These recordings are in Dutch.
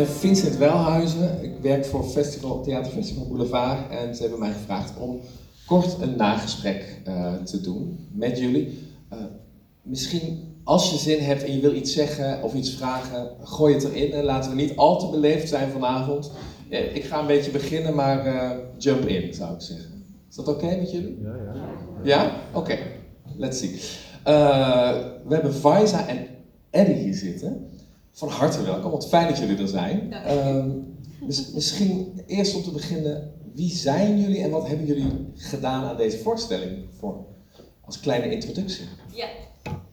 eh, Vincent Welhuizen. Ik werk voor Festival, Theaterfestival Boulevard. En ze hebben mij gevraagd om kort een nagesprek uh, te doen met jullie. Uh, misschien als je zin hebt en je wil iets zeggen of iets vragen, gooi het erin. En laten we niet al te beleefd zijn vanavond. Ik ga een beetje beginnen, maar jump in zou ik zeggen. Is dat oké okay met jullie? Ja, ja. Ja? Oké, okay. let's see. we hebben Vaiza en Eddie hier zitten. Van harte welkom, wat fijn dat jullie er zijn. Uh, misschien eerst om te beginnen, wie zijn jullie en wat hebben jullie gedaan aan deze voorstelling? Voor, als kleine introductie. Ja,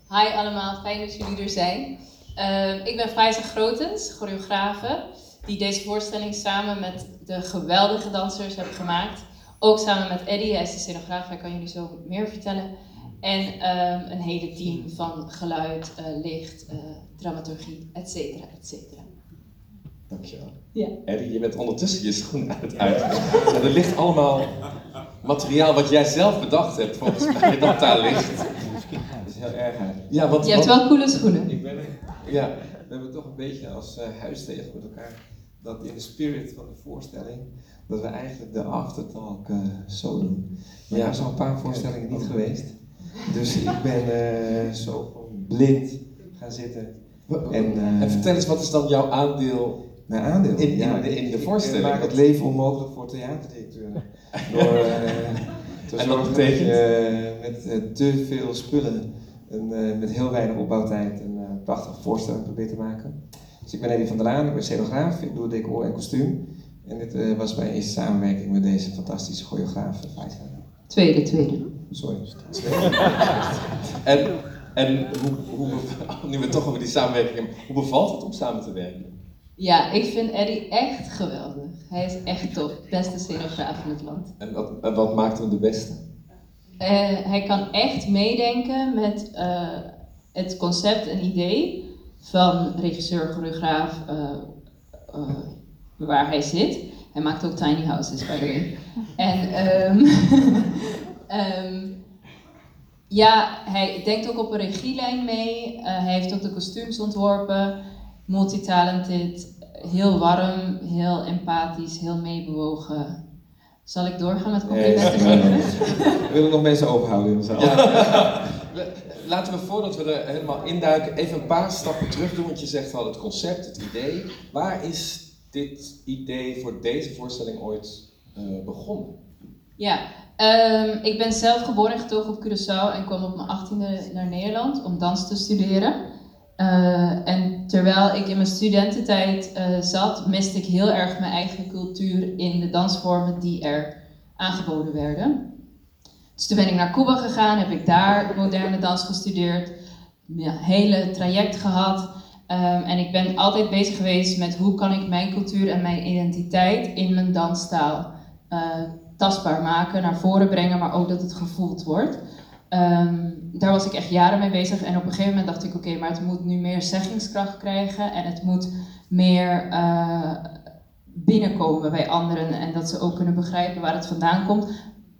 hi allemaal, fijn dat jullie er zijn. Uh, ik ben Faiza Grotens, choreografe, die deze voorstelling samen met de geweldige dansers heb gemaakt. Ook samen met Eddie, hij is de scenograaf, hij kan jullie zo meer vertellen. En um, een hele team van geluid, uh, licht, uh, dramaturgie, et cetera, et cetera. Dankjewel. Ja. Eddie, je bent ondertussen je schoenen aan het uit. en er ligt allemaal materiaal wat jij zelf bedacht hebt, volgens mij, dat daar ligt. Dat is heel erg. Ja, want, je hebt wel coole schoenen. Ik ben, ja, we hebben toch een beetje als uh, huistegen met elkaar dat in de spirit van de voorstelling, dat we eigenlijk de aftertalk uh, zo doen. Maar ja, er zijn een paar voorstellingen niet geweest. Dus ik ben uh, zo blind gaan zitten. En, uh, en, vertel eens, wat is dan jouw aandeel? Mijn aandeel? In, in, ja, de, in de voorstelling? Ik maak het leven onmogelijk voor theaterdirecteuren. Door uh, te en zorgen dat je met te veel spullen en met heel weinig opbouwtijd een prachtige voorstelling probeert te maken. Dus ik ben Eddie van der Laan, ik ben scenograaf, ik doe decor en kostuum. En dit was mijn eerste samenwerking met deze fantastische choreograaf. Tweede, tweede. Sorry. en en hoe, hoe, nu we toch over die samenwerking hebben, hoe bevalt het om samen te werken? Ja, ik vind Eddie echt geweldig. Hij is echt tof. Beste scenograaf in het land. En wat, en wat maakt hem de beste? Uh, hij kan echt meedenken met uh, het concept en idee van regisseur, choreograaf, uh, waar hij zit. Hij maakt ook tiny houses, by the way. En um, um, ja, hij denkt ook op een regielijn mee. Uh, hij heeft ook de kostuums ontworpen. Multitalented, heel warm, heel empathisch, heel meebewogen. Zal ik doorgaan met complimenten geven? We willen nog mensen overhouden in de zaal. Ja. Laten we voordat we er helemaal induiken even een paar stappen terug doen. Want je zegt al het concept, het idee. Waar is dit idee voor deze voorstelling ooit uh, begonnen? Ja, um, ik ben zelf geboren en getogen op Curaçao en kwam op mijn achttiende naar Nederland om dans te studeren. Uh, en terwijl ik in mijn studententijd uh, zat, miste ik heel erg mijn eigen cultuur in de dansvormen die er aangeboden werden. Dus toen ben ik naar Cuba gegaan, heb ik daar moderne dans gestudeerd, een hele traject gehad. Um, en ik ben altijd bezig geweest met hoe kan ik mijn cultuur en mijn identiteit in mijn dansstaal uh, tastbaar maken, naar voren brengen, maar ook dat het gevoeld wordt. Um, daar was ik echt jaren mee bezig en op een gegeven moment dacht ik, oké, maar het moet nu meer zeggingskracht krijgen en het moet meer uh, binnenkomen bij anderen en dat ze ook kunnen begrijpen waar het vandaan komt.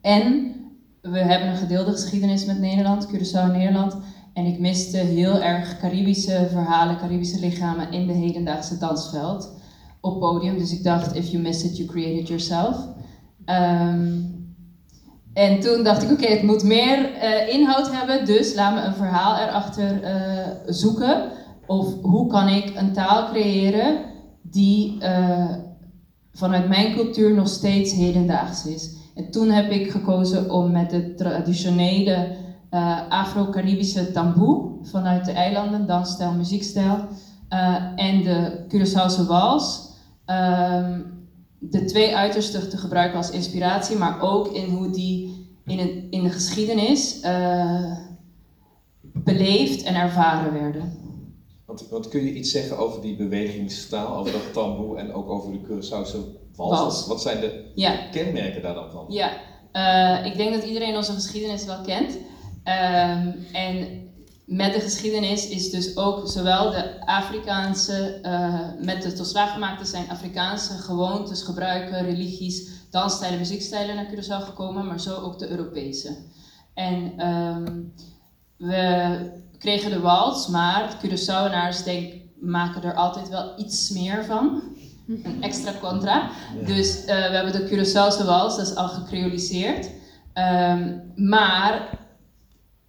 En we hebben een gedeelde geschiedenis met Nederland, Curaçao Nederland. En ik miste heel erg Caribische verhalen, Caribische lichamen in de hedendaagse dansveld op podium. Dus ik dacht, if you miss it, you create it yourself. Um, en toen dacht ik, oké, het moet meer uh, inhoud hebben, dus laat me een verhaal erachter uh, zoeken. Of hoe kan ik een taal creëren die uh, vanuit mijn cultuur nog steeds hedendaags is. En toen heb ik gekozen om met de traditionele Afro-Caribische tamboe vanuit de eilanden, dansstijl, muziekstijl, en de Curaçaose wals, um, de twee uitersten te gebruiken als inspiratie, maar ook in hoe die in, in de geschiedenis uh, beleefd en ervaren werden. Want, want, kun je iets zeggen over die bewegingstaal, over dat tamboe en ook over de Curaçaose wals? Wals. Wat zijn de ja. kenmerken daar dan van? Ja, uh, ik denk dat iedereen onze geschiedenis wel kent. Um, en met de geschiedenis is dus ook zowel de Afrikaanse, uh, met de tot slaafgemaakte zijn Afrikaanse gewoontes, gebruiken, religies, dansstijlen, muziekstijlen naar Curaçao gekomen, maar zo ook de Europese. En um, we kregen de wals, maar Curaçaoenaars denk, maken er altijd wel iets meer van. Een extra contra. Dus we hebben de Curaçaose wals, dat is al gecreoliseerd. Um, maar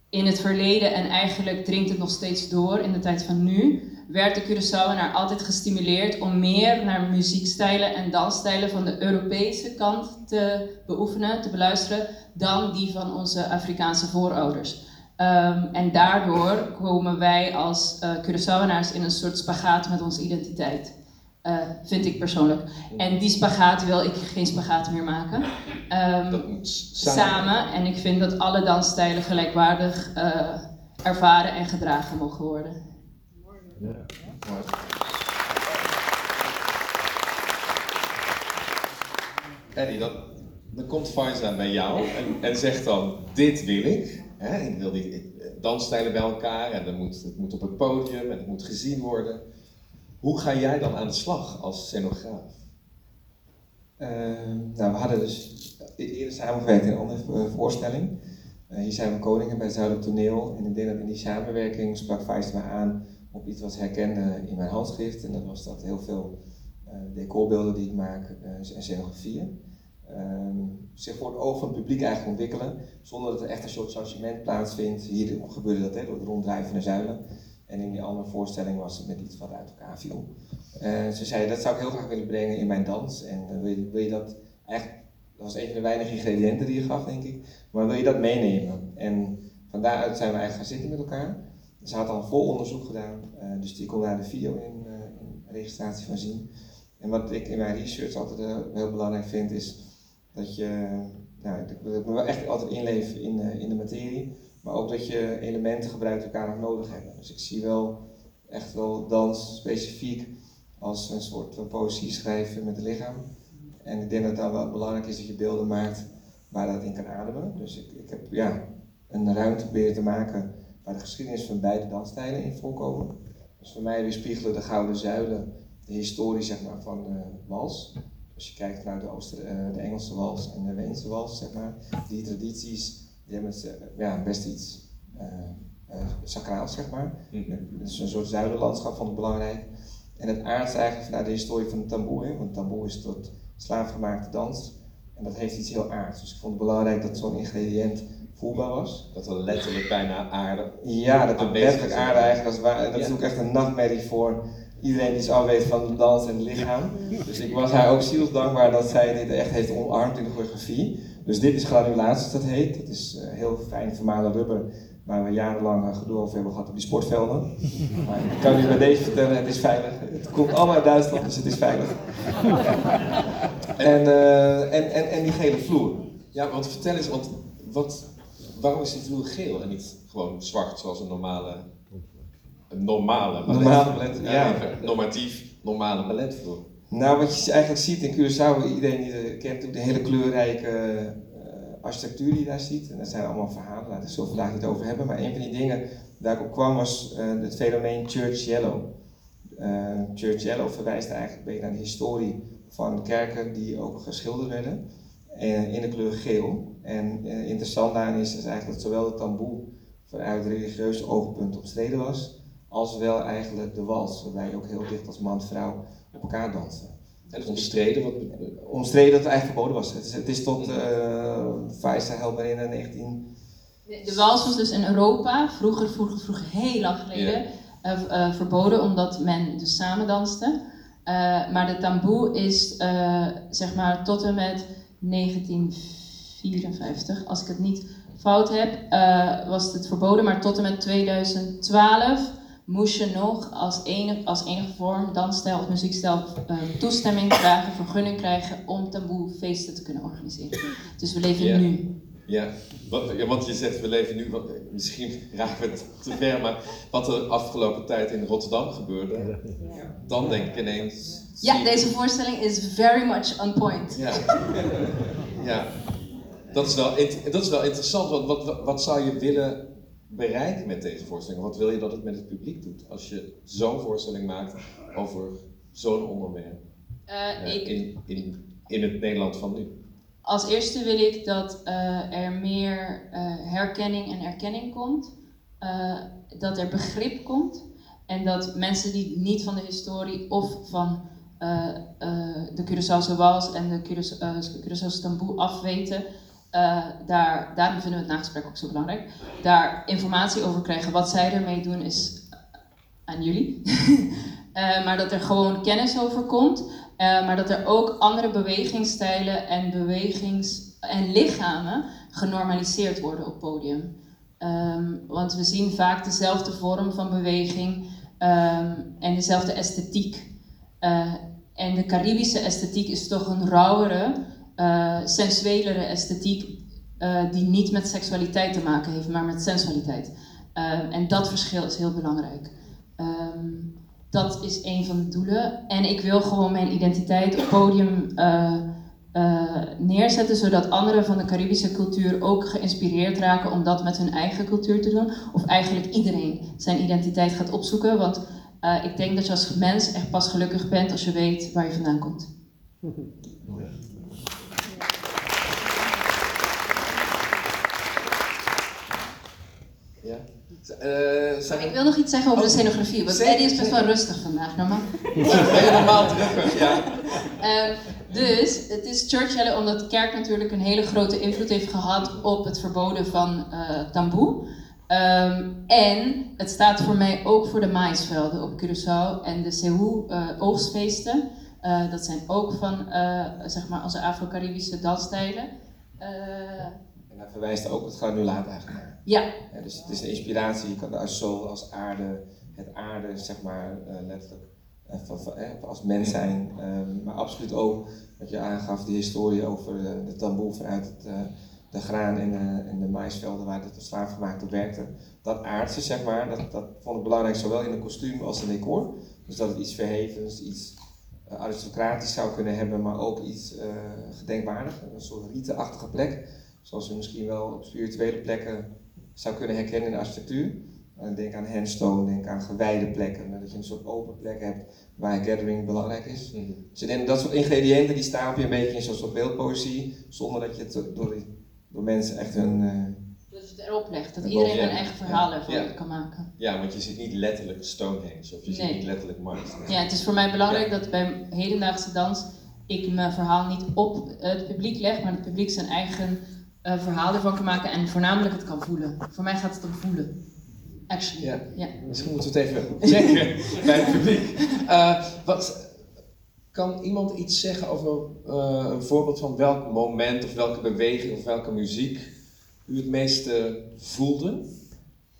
in het verleden, en eigenlijk dringt het nog steeds door in de tijd van nu, werd de Curaçaoenaar altijd gestimuleerd om meer naar muziekstijlen en dansstijlen van de Europese kant te beoefenen, te beluisteren, dan die van onze Afrikaanse voorouders. Um, en daardoor komen wij als uh, Curaçaoenaars in een soort spagaat met onze identiteit. Uh, vind ik persoonlijk. En die spagaat wil ik geen spagaat meer maken. Um, dat moet samen. samen. En ik vind dat alle dansstijlen gelijkwaardig uh, ervaren en gedragen mogen worden. Ja. Eddie, dan, dan komt Faiza bij jou en, en zegt dan: Dit wil ik. Hè? Ik wil die dansstijlen bij elkaar en dan moet, het moet op het podium en het moet gezien worden. Hoe ga jij dan aan de slag als scenograaf? Uh, nou, we hadden dus eerder samengewerkt in een andere eh, voorstelling. Uh, hier zijn we koningen bij Zuidelijk Toneel. En ik denk dat in die samenwerking sprak Feist me aan op iets wat ze herkende in mijn handschrift. En dat was dat heel veel uh, decorbeelden die ik maak en scenografieën ehm, zich voor het oog van het publiek eigenlijk ontwikkelen. Zonder dat er echt een soort changement plaatsvindt. Hier gebeurde dat hè, door het ronddraaien van zuilen. En in die andere voorstelling was het met iets wat uit elkaar viel. Uh, ze zei, dat zou ik heel graag willen brengen in mijn dans. En uh, wil, je, wil, je, dat eigenlijk, dat was een van de weinige ingrediënten die je gaf, denk ik. Maar wil je dat meenemen? En van daaruit zijn we eigenlijk gaan zitten met elkaar. Ze had al vol onderzoek gedaan, uh, dus die kon daar de video in, registratie van zien. En wat ik in mijn research altijd heel belangrijk vind, is dat je, nou, ik wil me echt altijd inleven in, in de materie. Maar ook dat je elementen gebruikt die elkaar nog nodig hebben. Dus ik zie wel echt wel dans specifiek als een soort poëzie schrijven met het lichaam. En ik denk dat dan wel belangrijk is dat je beelden maakt waar dat in kan ademen. Dus ik, ik heb ja, een ruimte proberen te maken waar de geschiedenis van beide dansstijlen in voorkomen. Dus voor mij weerspiegelen de Gouden Zuilen de historie zeg maar, van de wals. Als je kijkt naar de, Ooster, uh, de Engelse wals en de Weense wals, zeg maar, die tradities die hebben het, eh, ja, best iets uh, uh, sacraals, zeg maar. Mm Het is een soort zuiderlandschap, vond ik belangrijk. En het aardse eigenlijk vanuit de historie van de tamboer, want tamboer is tot slaafgemaakte dans. En dat heeft iets heel aards. Dus ik vond het belangrijk dat zo'n ingrediënt voelbaar was. Dat er letterlijk bijna aarde. Ja, dat er letterlijk aarde eigenlijk waar. En dat is ook echt een nachtmerrie voor iedereen die zo weet van de dans en het lichaam. Dus ik was haar ook zielsdankbaar dat zij dit echt heeft omarmd in de choreografie. Dus dit is granulatie, dat heet. Dat is uh, heel fijn vermalen rubber, waar we jarenlang gedoe over hebben gehad op die sportvelden. Maar ik kan u bij deze vertellen, het is veilig. Het komt allemaal uit Duitsland, dus het is veilig. en, uh, en, en, en die gele vloer. Ja, want vertel eens, want wat, waarom is die vloer geel en niet gewoon zwart zoals een normale, een normale ballet? Normale ballet, ja. ja. Normatief, normale balletvloer. Nou, wat je eigenlijk ziet in Curaçao, iedereen die het kent, de hele kleurrijke uh, architectuur die daar ziet. En dat zijn allemaal verhalen, we het zo vandaag niet over hebben. Maar een van die dingen waar kwam was uh, het fenomeen Church Yellow. Uh, Church Yellow verwijst eigenlijk een beetje naar de historie van kerken die ook geschilderd werden in de kleur geel. En interessant daarin is, eigenlijk dat zowel de tamboe vanuit religieuze oogpunt omstreden was, als wel eigenlijk de wals, waarbij je ook heel dicht als man-vrouw op elkaar dansen. En omstreden? Wat... Omstreden dat het eigenlijk verboden was. Het is, het is tot uh, Faisa helpt in 19... De wals was dus in Europa, vroeger, vroeger, vroeger heel lang geleden, yeah. uh, uh, verboden omdat men dus samen danste. Uh, maar de tamboe is zeg maar tot en met 1954, als ik het niet fout heb, was het verboden. Maar tot en met 2012 moest je nog als enige, als enige vorm, dansstijl of muziekstijl, uh, toestemming vragen, vergunning krijgen om taboe feesten te kunnen organiseren. Dus we leven yeah. nu. Ja. ja, want je zegt we leven nu, want, misschien raken we het te ver, maar wat er afgelopen tijd in Rotterdam gebeurde, dan denk ik ineens... Ja, deze voorstelling is very much on point. Ja, ja. Dat, is wel, dat is wel interessant, want wat, wat zou je willen bereiken met deze voorstelling? Wat wil je dat het met het publiek doet als je zo'n voorstelling maakt over zo'n onderwerp uh, ik, in, in, in het Nederland van nu? Als eerste wil ik dat uh, er meer uh, herkenning en erkenning komt, dat er begrip komt En dat mensen die niet van de historie of van de Curaçaose wals en de Curaçaose tamboe afweten, uh, daar, daarom vinden we het nagesprek ook zo belangrijk, daar informatie over krijgen. Wat zij ermee doen is aan jullie. maar dat er gewoon kennis over komt, maar dat er ook andere bewegingsstijlen en bewegings- en lichamen genormaliseerd worden op podium. Um, want we zien vaak dezelfde vorm van beweging um, en dezelfde esthetiek. En de Caribische esthetiek is toch een rauwere, uh, sensuelere esthetiek uh, die niet met seksualiteit te maken heeft, maar met sensualiteit. en dat verschil is heel belangrijk. Um, dat is een van de doelen. En ik wil gewoon mijn identiteit op podium uh, neerzetten, zodat anderen van de Caribische cultuur ook geïnspireerd raken om dat met hun eigen cultuur te doen. Of eigenlijk iedereen zijn identiteit gaat opzoeken. Want uh, ik denk dat je als mens echt pas gelukkig bent als je weet waar je vandaan komt. Ja. Uh, zijn... Ik wil nog iets zeggen over de scenografie, want Eddie is best wel rustig vandaag, normaal. je normaal terug, ja. Uh, dus het is Churchill omdat de kerk natuurlijk een hele grote invloed heeft gehad op het verboden van uh, taboe. Um, en het staat voor mij ook voor de maïsvelden op Curaçao en de Sehu uh, oogstfeesten. Dat zijn ook van zeg maar onze Afro-Caribische dansstijlen. Daar verwijst ook het granulaat eigenlijk naar. Ja. ja. Dus het is een inspiratie, je kan als zo als aarde, het aarde zeg maar letterlijk als mens zijn, ehm, maar absoluut ook wat je aangaf, de historie over de, de tamboer vanuit het, uh, de graan en de, en de maisvelden waar het tot slaafgemaakte werkte. Dat aardse, zeg maar, dat, dat vond ik belangrijk, zowel in een kostuum als in decor. Dus dat het iets verhevens, iets uh, aristocratisch zou kunnen hebben, maar ook iets uh, gedenkwaardig. Een soort rietenachtige plek, zoals je misschien wel op spirituele plekken zou kunnen herkennen in de architectuur. Denk aan handstone, denk aan gewijde plekken. Dat je een soort open plek hebt waar gathering belangrijk is. Mm -hmm. Dus ik denk dat soort ingrediënten die staan je een beetje in zo'n soort beeldpoëzie, zonder dat je het door, door mensen echt hun. Uh, dat je het erop legt, dat iedereen een eigen verhaal ervan ja. kan maken. Ja, want je ziet niet letterlijk Stonehenge of je nee. ziet niet letterlijk Mars. Ja, het is voor mij belangrijk dat bij hedendaagse dans ik mijn verhaal niet op het publiek leg, maar het publiek zijn eigen uh, verhaal ervan kan maken en voornamelijk het kan voelen. Voor mij gaat het om voelen. Actually. Ja. ja. Misschien moeten we het even checken bij het publiek. Uh, wat, kan iemand iets zeggen over uh, een voorbeeld van welk moment of welke beweging of welke muziek u het meeste voelde?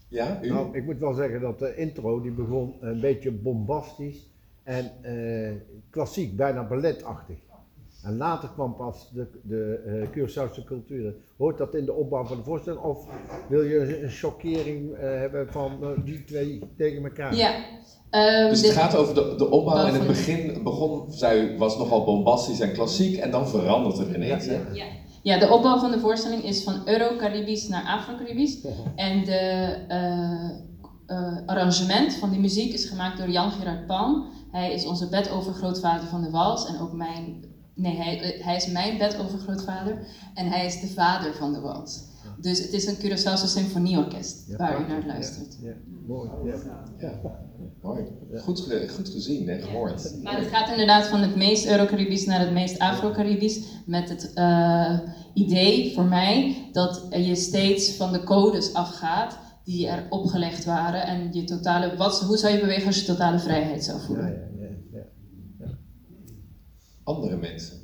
Ja, u? Nou, ik moet wel zeggen dat de intro die begon een beetje bombastisch en uh, klassiek, bijna balletachtig. En later kwam pas de, de uh, Curaçaose cultuur. Hoort dat in de opbouw van de voorstelling? Of wil je een chockering uh, hebben van uh, die twee tegen elkaar? Ja. Um, dus het gaat over de, de opbouw. In het begin begon, zij was nogal bombastisch en klassiek. En dan verandert het ineens. Ja, ja. ja, de opbouw van de voorstelling is van Euro-Caribisch naar Afro-Caribisch. En de arrangement van die muziek is gemaakt door Jan Gerard Palm. Hij is onze bedovergrootvader van de wals en ook mijn Nee, hij, hij is mijn bedovergrootvader en hij is de vader van de wals. Dus het is een Curaçaose symfonieorkest ja, waar u naar luistert. Ja, mooi. Ja. ja. mooi. Goed, goed gezien en gehoord. Maar het gaat inderdaad van het meest Euro-Caribisch naar het meest Afro-Caribisch. Met het uh, idee voor mij dat je steeds van de codes afgaat die er opgelegd waren. En je totale, wat, hoe zou je bewegen als je totale vrijheid zou voelen? Andere mensen.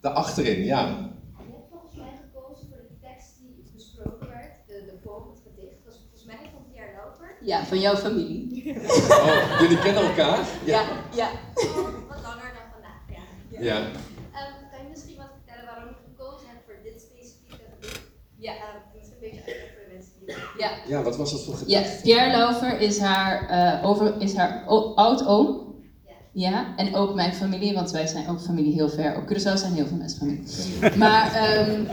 Daarachterin, ja. Je hebt volgens mij gekozen voor de tekst die besproken werd, de, de poem, het gedicht. Dat was volgens mij van Pierre Lauper. Ja, van jouw familie. Oh, jullie kennen elkaar? Ja, ja. Wat langer dan vandaag, ja. Ja. ja. Um, kan je misschien wat vertellen waarom je gekozen hebt voor dit specifieke gedicht? Ja. Um, misschien een beetje uit voor de mensen die ja. ja, wat was dat voor gedicht? Ja, Pierre Lauper is haar, uh, over, is haar oud-oom. Ja, en ook mijn familie, want wij zijn ook familie heel ver. Op Curaçao zijn heel veel mensen familie. Maar um,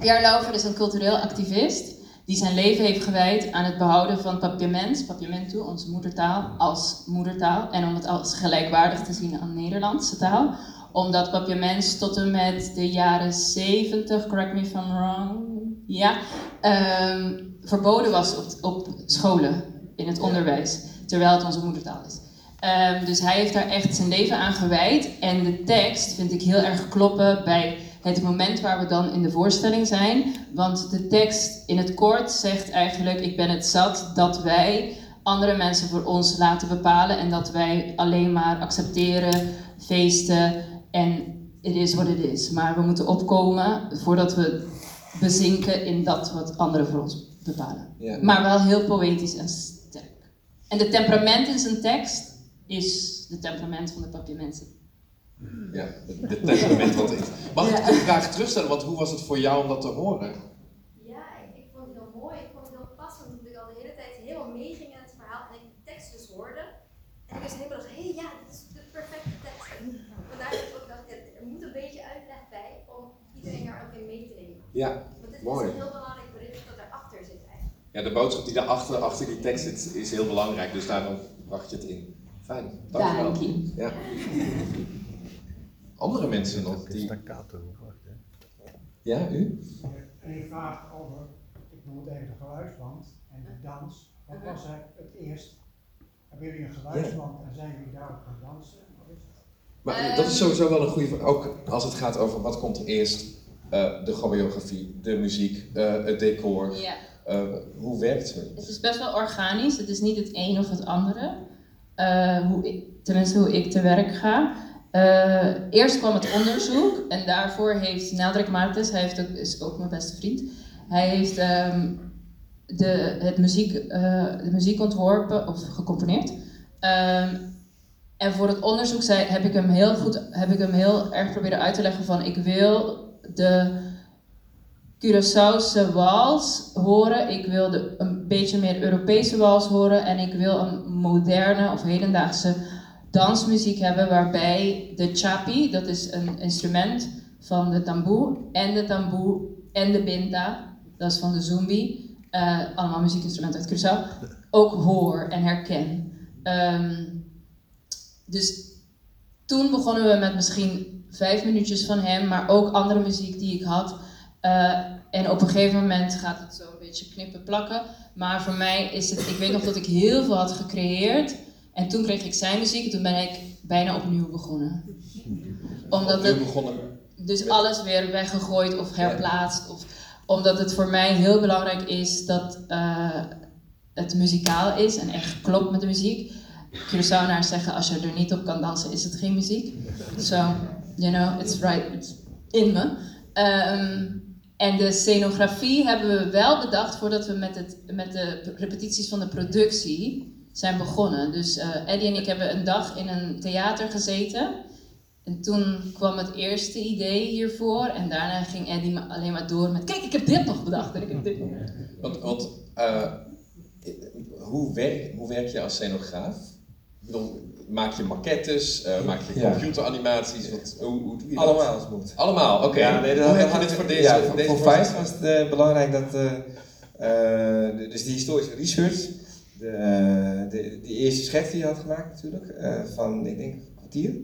Pierre Lauver is een cultureel activist die zijn leven heeft gewijd aan het behouden van papiaments, papiamentu, onze moedertaal, als moedertaal. En om het als gelijkwaardig te zien aan Nederlandse taal. Omdat papiaments tot en met de jaren 70, correct me if I'm wrong, ja, um, verboden was op, op scholen. in het onderwijs, terwijl het onze moedertaal is. Ehm, dus hij heeft daar echt zijn leven aan gewijd. En de tekst vind ik heel erg kloppen bij het moment waar we dan in de voorstelling zijn. Want de tekst in het kort zegt eigenlijk: Ik ben het zat dat wij andere mensen voor ons laten bepalen en dat wij alleen maar accepteren, feesten en het is wat het is. Maar we moeten opkomen voordat we bezinken in dat wat anderen voor ons bepalen. Ja. Maar wel heel poëtisch en sterk. En de temperament in zijn tekst is de temperament van de papiermensen. Ja, het temperament wat ik. Mag ik de vraag terugstellen? Want hoe was het voor jou om dat te horen? Ja, ik, vond het heel mooi. Ik vond het heel passend omdat ik al de hele tijd helemaal meeging in het verhaal en ik de tekst dus hoorde. En ik dus helemaal dacht, hé hey, ja, dit is de perfecte tekst. En vandaar dat ik ook dacht, er moet een beetje uitleg bij om iedereen daar ook in mee te nemen. Ja, Want dit Mooi. is een heel belangrijk bericht dat erachter zit eigenlijk. ja de boodschap die daarachter achter die tekst zit is heel belangrijk, dus daarom bracht je het in. Fijn, dankjewel. Dank je. Ja. Andere mensen nog die. staccato, wacht hè. Ja, u? Een vraag over, ik noem het even de geluidsband en de dans. Wat was er het eerst? Hebben jullie een geluidsband en zijn jullie daarop gaan dansen? Wat is het? Maar dat is sowieso wel een goede vraag. Ook als het gaat over wat komt er eerst. Eh, de choreografie, de muziek, eh, het decor. Eh, hoe werkt Het het? is best wel organisch, het is niet het een of het andere. Eh, hoe ik, tenminste, hoe ik te werk ga. Eh, eerst kwam het onderzoek en daarvoor heeft Neldrik Maartens, hij is ook mijn beste vriend, hij heeft ehm, de, het muziek, eh, muziek ontworpen of gecomponeerd. Ehm, en voor het onderzoek zei, heb, ik hem heel goed, heb ik hem heel erg proberen uit te leggen van ik wil de Curaçaose wals horen. Ik wilde een beetje meer Europese wals horen. En ik wil een moderne of hedendaagse dansmuziek hebben waarbij de chapi, dat is een instrument van de tamboe, en de tamboe en de binta, dat is van de zumbi, eh, allemaal muziekinstrumenten uit Curaçao, ook hoor en herken. Ehm, dus toen begonnen we met misschien vijf minuutjes van hem, maar ook andere muziek die ik had. Eh, en op een gegeven moment gaat het zo een beetje knippen plakken. Maar voor mij is het, ik weet nog dat ik heel veel had gecreëerd. En toen kreeg ik zijn muziek en toen ben ik bijna opnieuw begonnen. Omdat Nu het, begonnen. dus alles weer weggegooid of herplaatst. Of, omdat het voor mij heel belangrijk is dat eh, het muzikaal is en echt klopt met de muziek. Curaçaonaars zeggen als je er niet op kan dansen is het geen muziek. So, you know, it's right, it's in me. Ehm, en de scenografie hebben we wel bedacht voordat we met, het, met de repetities van de productie zijn begonnen. Dus eh, Eddie en ik hebben een dag in een theater gezeten. En toen kwam het eerste idee hiervoor. En daarna ging Eddie alleen maar door met: Kijk, ik heb dit nog bedacht. En ik heb dit want eh, hoe, werk, hoe werk je als scenograaf? Ik bedoel, maak je maquettes, eh, maak je computeranimaties? Wat, hoe, hoe doe je dat? Allemaal als moet. Allemaal, oké. Ja, nee, dat- dat je dit voor deze? ja, voor, deze voor? Vice was het eh, belangrijk dat, eh, de- dus die historische research, de, de, die eerste schets die je had gemaakt natuurlijk, eh, van ik denk een kwartier.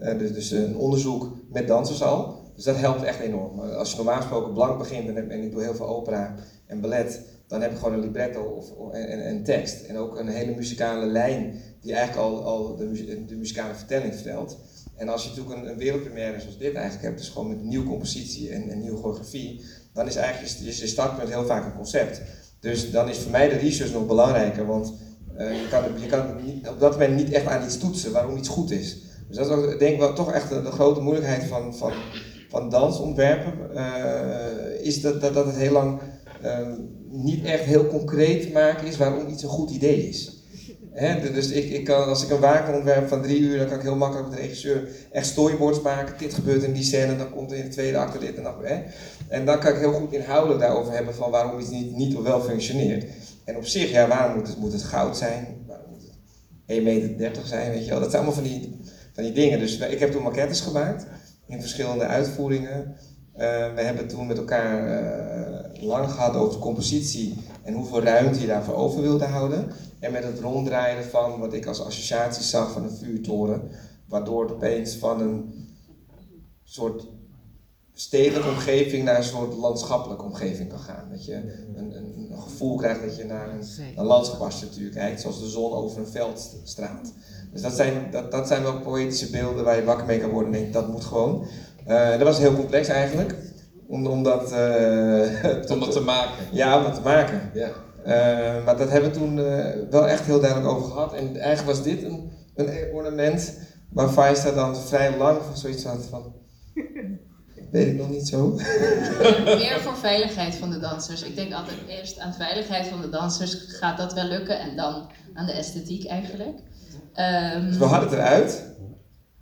Eh, dus, dus een onderzoek met dansers al. Dus dat helpt echt enorm. Als je normaal gesproken blank begint en, en ik doe heel veel opera en ballet, dan heb ik gewoon een libretto of, of- en, en, en tekst. En ook een hele muzikale lijn die eigenlijk al, al de, de muzikale vertelling vertelt. En als je natuurlijk een, een wereldpremière zoals dit eigenlijk hebt, dus gewoon met nieuwe compositie en een nieuwe choreografie, dan is eigenlijk je, je startpunt heel vaak een concept. Dus dan is voor mij de research nog belangrijker, want eh, je kan, je kan niet, op dat moment niet echt aan iets toetsen waarom iets goed is. Dus dat is denk ik wel toch echt de, grote moeilijkheid van, van, van dansontwerpen, eh, is dat, dat, het heel lang eh, niet echt heel concreet maken is waarom iets een goed idee is. Dus ik, ik kan, als ik een Wagner-ontwerp van drie uur, dan kan ik heel makkelijk met de regisseur echt storyboards maken. Dit gebeurt in die scène, dan komt er in de tweede acte dit en dat. En dan kan ik heel goed inhoudelijk daarover hebben van waarom iets niet, of wel functioneert. En op zich, ja, waarom moet het, moet het goud zijn? Waarom moet het 1,30 meter zijn? Weet je wel? Dat zijn allemaal van die, van die dingen. Dus ik heb toen maquettes gemaakt in verschillende uitvoeringen. Eh, we hebben toen met elkaar eh, lang gehad over de compositie en hoeveel ruimte je daarvoor over wilde houden. En met het ronddraaien van wat ik als associatie zag van een vuurtoren, waardoor het opeens van een soort stedelijke omgeving naar een soort landschappelijke omgeving kan gaan. Dat je een, een, een gevoel krijgt dat je naar een, een landschapsarchitectuur kijkt, zoals de zon over een veld straalt. Dus dat zijn, dat, dat zijn wel poëtische beelden waar je wakker mee kan worden en denkt, dat moet gewoon. Uh, dat was heel complex eigenlijk, om, om dat... Uh, om dat te maken. Ja, om dat te maken. Ja. Uh, maar dat hebben we toen wel echt heel duidelijk over gehad. En eigenlijk was dit een, een ornament waar Feista dan vrij lang van zoiets had van... Weet ik nog niet zo. Meer voor veiligheid van de dansers. Ik denk altijd eerst aan de veiligheid van de dansers. Gaat dat wel lukken? En dan aan de esthetiek eigenlijk. Um, dus we hadden het eruit.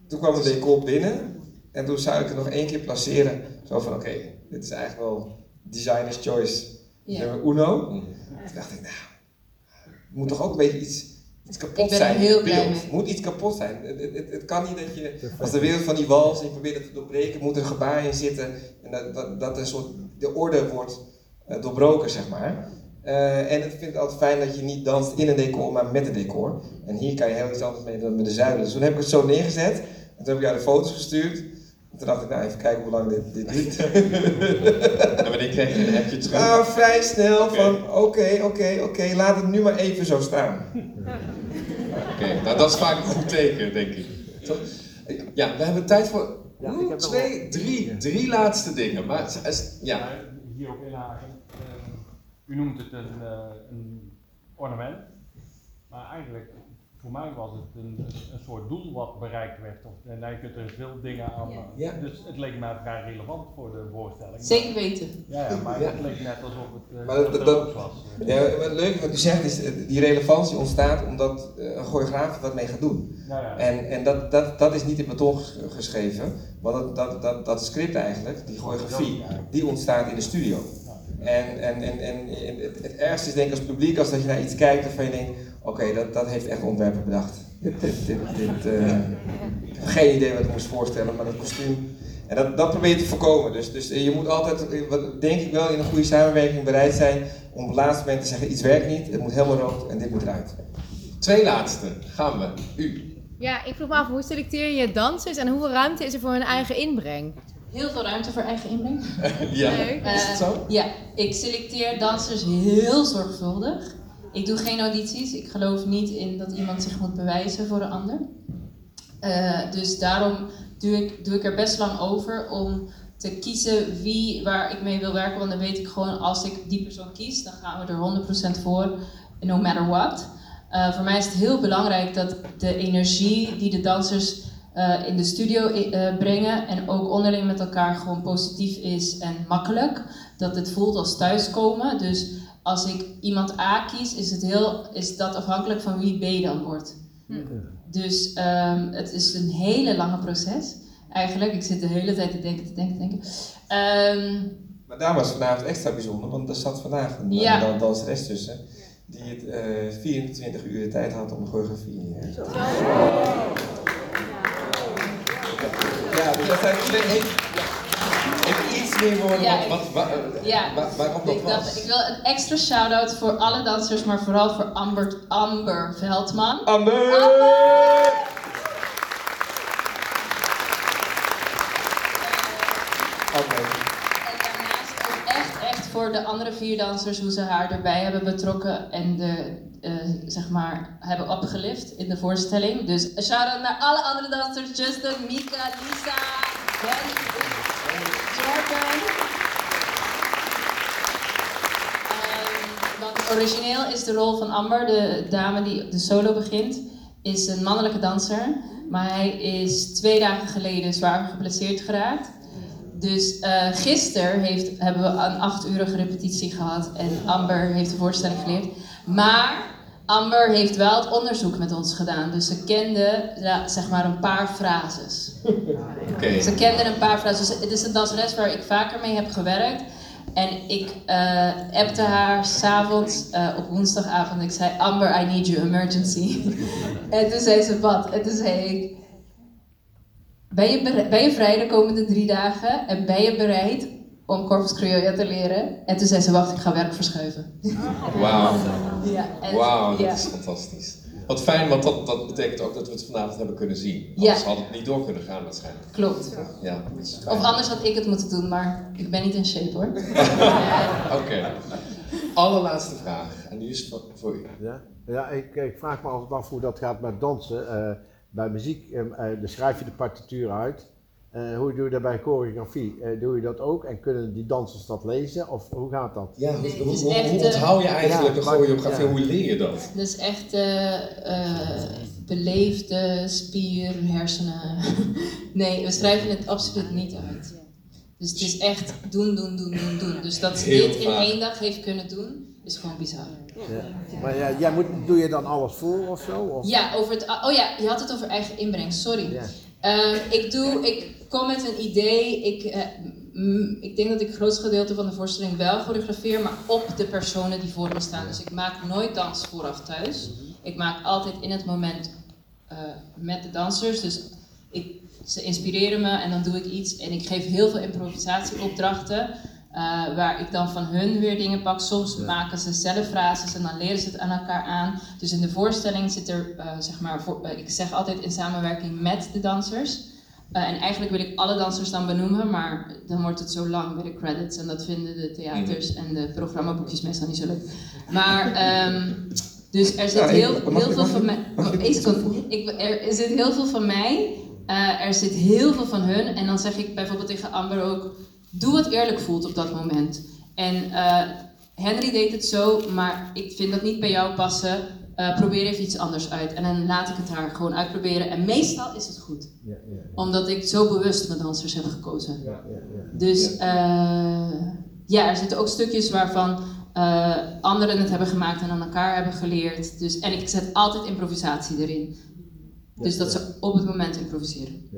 Toen kwam het decor binnen. En toen zou ik het nog één keer placeren. Zo van, oké, okay, dit is eigenlijk wel designer's choice. Ja. Uno. Toen dacht ik, nou, moet toch ook een beetje iets iets kapot ik zijn. heel blij mee. moet iets kapot zijn. Het, het, het, kan niet dat je, als de wereld van die wals en je probeert het te doorbreken, moet er een gebaar in zitten en dat, dat, dat een soort, de orde wordt uh, doorbroken, zeg maar. Uh, en ik vind het altijd fijn dat je niet danst in een decor, maar met een decor. En hier kan je heel iets anders mee dan met de zuilen. Dus toen heb ik het zo neergezet. En toen heb ik jou de foto's gestuurd. En toen dacht ik, nou even kijken hoe lang dit, dit duurt. en wanneer kreeg je een appje terug? Nou, vrij snel okay. van oké, oké, oké, laat het nu maar even zo staan. Oké, okay, nou dat is vaak een goed teken, denk ik. Toch? Ja, we hebben tijd voor ja, twee, drie, drie laatste dingen. Maar, ja. Hier ook inhaken. Uh, u noemt het een, uh, een ornament, maar eigenlijk voor mij was het een, een soort doel wat bereikt werd. En je kunt er veel dingen aan. Ja. Dus het leek mij vrij relevant voor de voorstelling. Zeker weten. Ja, ja maar het leek net alsof het. Uh, maar dat, dat, was. Ja, het leuke wat u zegt is, die relevantie ontstaat omdat een choreograaf wat mee gaat doen. Ja, ja. En, en dat, dat, dat is niet in beton geschreven, maar dat, dat, dat, dat script eigenlijk, die choreografie, die ontstaat in de studio. En, en, en, en het, het ergste is denk ik als publiek, als dat je naar iets kijkt waarvan je denkt, oké, dat, dat heeft echt ontwerper bedacht. Dit, dit, dit, dit uh, ik heb geen idee wat ik moest voorstellen, maar dat kostuum. En dat, dat probeer je te voorkomen. Dus, dus je moet altijd, wat denk ik wel, in een goede samenwerking bereid zijn om op het laatste moment te zeggen, iets werkt niet, het moet helemaal rood en dit moet eruit. Twee laatste, gaan we. U. Ja, ik vroeg me af, hoe selecteer je dansers en hoeveel ruimte is er voor hun eigen inbreng? Heel veel ruimte voor eigen inbreng. ja, uh, is het zo? Ja, ik selecteer dansers heel zorgvuldig. Ik doe geen audities. Ik geloof niet in dat iemand zich moet bewijzen voor een ander. Uh, dus daarom doe ik, doe ik er best lang over om te kiezen wie, waar ik mee wil werken. Want dan weet ik gewoon, als ik die persoon kies, dan gaan we er 100% voor, no matter what. Uh, voor mij is het heel belangrijk dat de energie die de dansers uh, in de studio brengen en ook onderling met elkaar gewoon positief is en makkelijk. Dat het voelt als thuiskomen. Dus als ik iemand A kies, is, het heel, is dat afhankelijk van wie B dan wordt. Hm. Dus um, het is een hele lange proces. Eigenlijk, ik zit de hele tijd te denken, te denken, te denken. Um, maar daar was vanavond extra bijzonder, want er zat vandaag een ja. danseres tussen die het uh, 24 uur de tijd had om choreografie te doen. Ja, dus dat zijn meer ja, wat, wat, wat, ja. waar, waarom dat ik was. Dacht, ik wil een extra shout-out voor alle dansers, maar vooral voor Amber, Amber Veldman. Amber! Ook echt, echt voor de andere vier dansers, hoe ze haar erbij hebben betrokken en de, uh, zeg maar, hebben opgelift in de voorstelling. Dus een shout-out naar alle andere dansers, Justin, Mika, Lisa, Ben, Um, want origineel is de rol van Amber, de dame die de solo begint, is een mannelijke danser. Maar hij is twee dagen geleden zwaar geblesseerd geraakt. Dus uh, gisteren heeft, hebben we een achtuurige repetitie gehad en Amber heeft de voorstelling geleerd. Maar Amber heeft wel het onderzoek met ons gedaan. Dus ze kende ja, zeg maar een paar frases. Okay. Ze kende een paar frases. Dus het is een danseres waar ik vaker mee heb gewerkt. En ik uh, appte haar s'avonds uh, op woensdagavond. Ik zei, Amber, I need you, emergency. en toen zei ze, wat? En toen zei ik, ben je, ben je vrij de komende drie dagen? En ben je bereid om Corpus Criolla te leren? En toen zei ze, wacht, ik ga werk verschuiven. Wauw. Ja, Wauw, dat ja. is fantastisch. Wat fijn, want dat, dat betekent ook dat we het vanavond hebben kunnen zien. Ja. Anders had het niet door kunnen gaan waarschijnlijk. Klopt. Ja. Of anders had ik het moeten doen, maar ik ben niet in shape hoor. Oké. allerlaatste vraag. En die is voor, voor u. Ja, ja ik, ik vraag me altijd af hoe dat gaat met dansen. Eh, bij muziek, uh, dan schrijf je de partituur uit. Uh, hoe doe je dat bij choreografie? Uh, doe je dat ook en kunnen die dansers dat lezen? Of hoe gaat dat? Ja, hoe, hoe, hoe, hoe onthoud je eigenlijk ja, een choreografie? Ja. Hoe leer je dat? Dus echt uh, beleefde spier, hersenen. nee, we schrijven het absoluut niet uit. Dus het is echt doen, doen, doen, doen, doen. Dus dat ze dit in één dag heeft kunnen doen, is gewoon bizar. Ja. Maar ja, jij moet, doe je dan alles voor of zo? Of? Ja, over het, oh ja, je had het over eigen inbreng, sorry. Uh, ik, doe, ik kom met een idee. Ik, uh, mm, ik denk dat ik het grootste gedeelte van de voorstelling wel choreografeer, maar op de personen die voor me staan. Dus ik maak nooit dans vooraf thuis. Ik maak altijd in het moment uh, met de dansers. Dus ik, ze inspireren me en dan doe ik iets. En ik geef heel veel improvisatieopdrachten. Uh, waar ik dan van hun weer dingen pak. Soms ja. maken ze zelf frases en dan leren ze het aan elkaar aan. Dus in de voorstelling zit er, uh, zeg maar, voor, uh, ik zeg altijd in samenwerking met de dansers. en eigenlijk wil ik alle dansers dan benoemen, maar dan wordt het zo lang bij de credits. En dat vinden de theaters en de programmaboekjes meestal niet zo leuk. Maar, um, dus er zit ja, heel, ik, heel veel van mij. Ik, er zit heel veel van mij. er zit heel veel van hun. En dan zeg ik bijvoorbeeld tegen Amber ook doe wat eerlijk voelt op dat moment. En uh, Henry deed het zo, maar ik vind dat niet bij jou passen. Uh, probeer even iets anders uit. En dan laat ik het haar gewoon uitproberen. En meestal is het goed. Ja, ja, ja. Omdat ik zo bewust mijn dansers heb gekozen. Dus uh, ja, er zitten ook stukjes waarvan anderen het hebben gemaakt en aan elkaar hebben geleerd. Dus, en ik zet altijd improvisatie erin. Dus dat ze op het moment improviseren.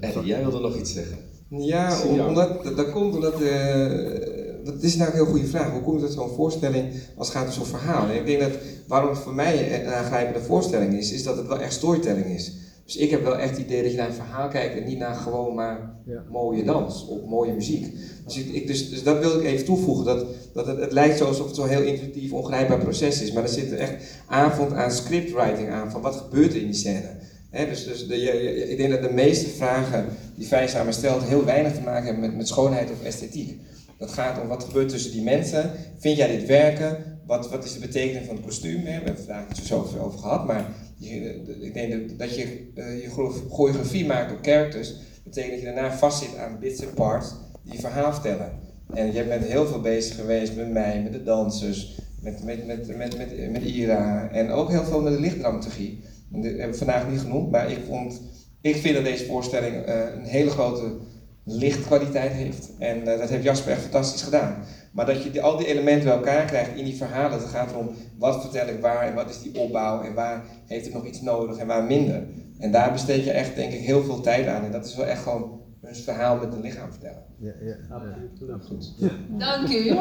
En jij wilde nog iets zeggen? Ja, omdat, dat, dat komt omdat, uh, dat is nou een heel goede vraag. Hoe komt het zo'n voorstelling als het gaat om zo'n verhaal? En ik denk dat waarom het voor mij een aangrijpende voorstelling is, is dat het wel echt storytelling is. Dus ik heb wel echt het idee dat je naar een verhaal kijkt en niet naar gewoon maar ja. mooie dans of mooie muziek. Dus, ik, ik, dus, dus dat wil ik even toevoegen. Dat, dat het, het lijkt zo alsof het zo'n heel intuïtief, ongrijpbaar proces is. Maar er zit echt avond aan scriptwriting aan van wat gebeurt er in die scène. Dus dus je, ik denk dat de meeste vragen die Fijn stelt heel weinig te maken hebben met, met schoonheid of esthetiek. Dat gaat om wat gebeurt tussen die mensen. Vind jij dit werken? Wat, wat is de betekenis van het kostuum? We hebben het daar zo over gehad, maar je, ik denk dat, dat je uh, je choreografie maakt op characters. betekent dat je daarna vastzit aan bits en parts die verhaal vertellen. En je bent heel veel bezig geweest met mij, met de dansers, met, met, met, met, met, met Ira en ook heel veel met de lichtdramaturgie. Dat hebben we vandaag niet genoemd, maar ik, vond, ik vind dat deze voorstelling uh, een hele grote lichtkwaliteit heeft. En uh, dat heeft Jasper echt fantastisch gedaan. Maar dat je die, al die elementen bij elkaar krijgt in die verhalen, het gaat erom wat vertel ik waar en wat is die opbouw en waar heeft het nog iets nodig en waar minder. En daar besteed je echt, denk ik, heel veel tijd aan. En dat is wel echt gewoon een verhaal met een lichaam vertellen. Ja, ja, ja. goed. Ja. Dank u.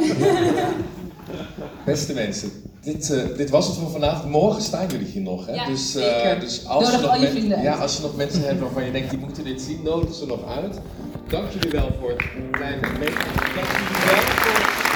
Beste mensen, dit, uh, dit was het voor vanavond. Morgen staan jullie hier nog. Hè? Ja, dus, uh, dus als, je nog men, ja, als je nog mensen hebt waarvan je denkt die moeten dit zien, nodig ze nog uit. Dank jullie wel voor het kleine meegaan. Dank jullie wel voor.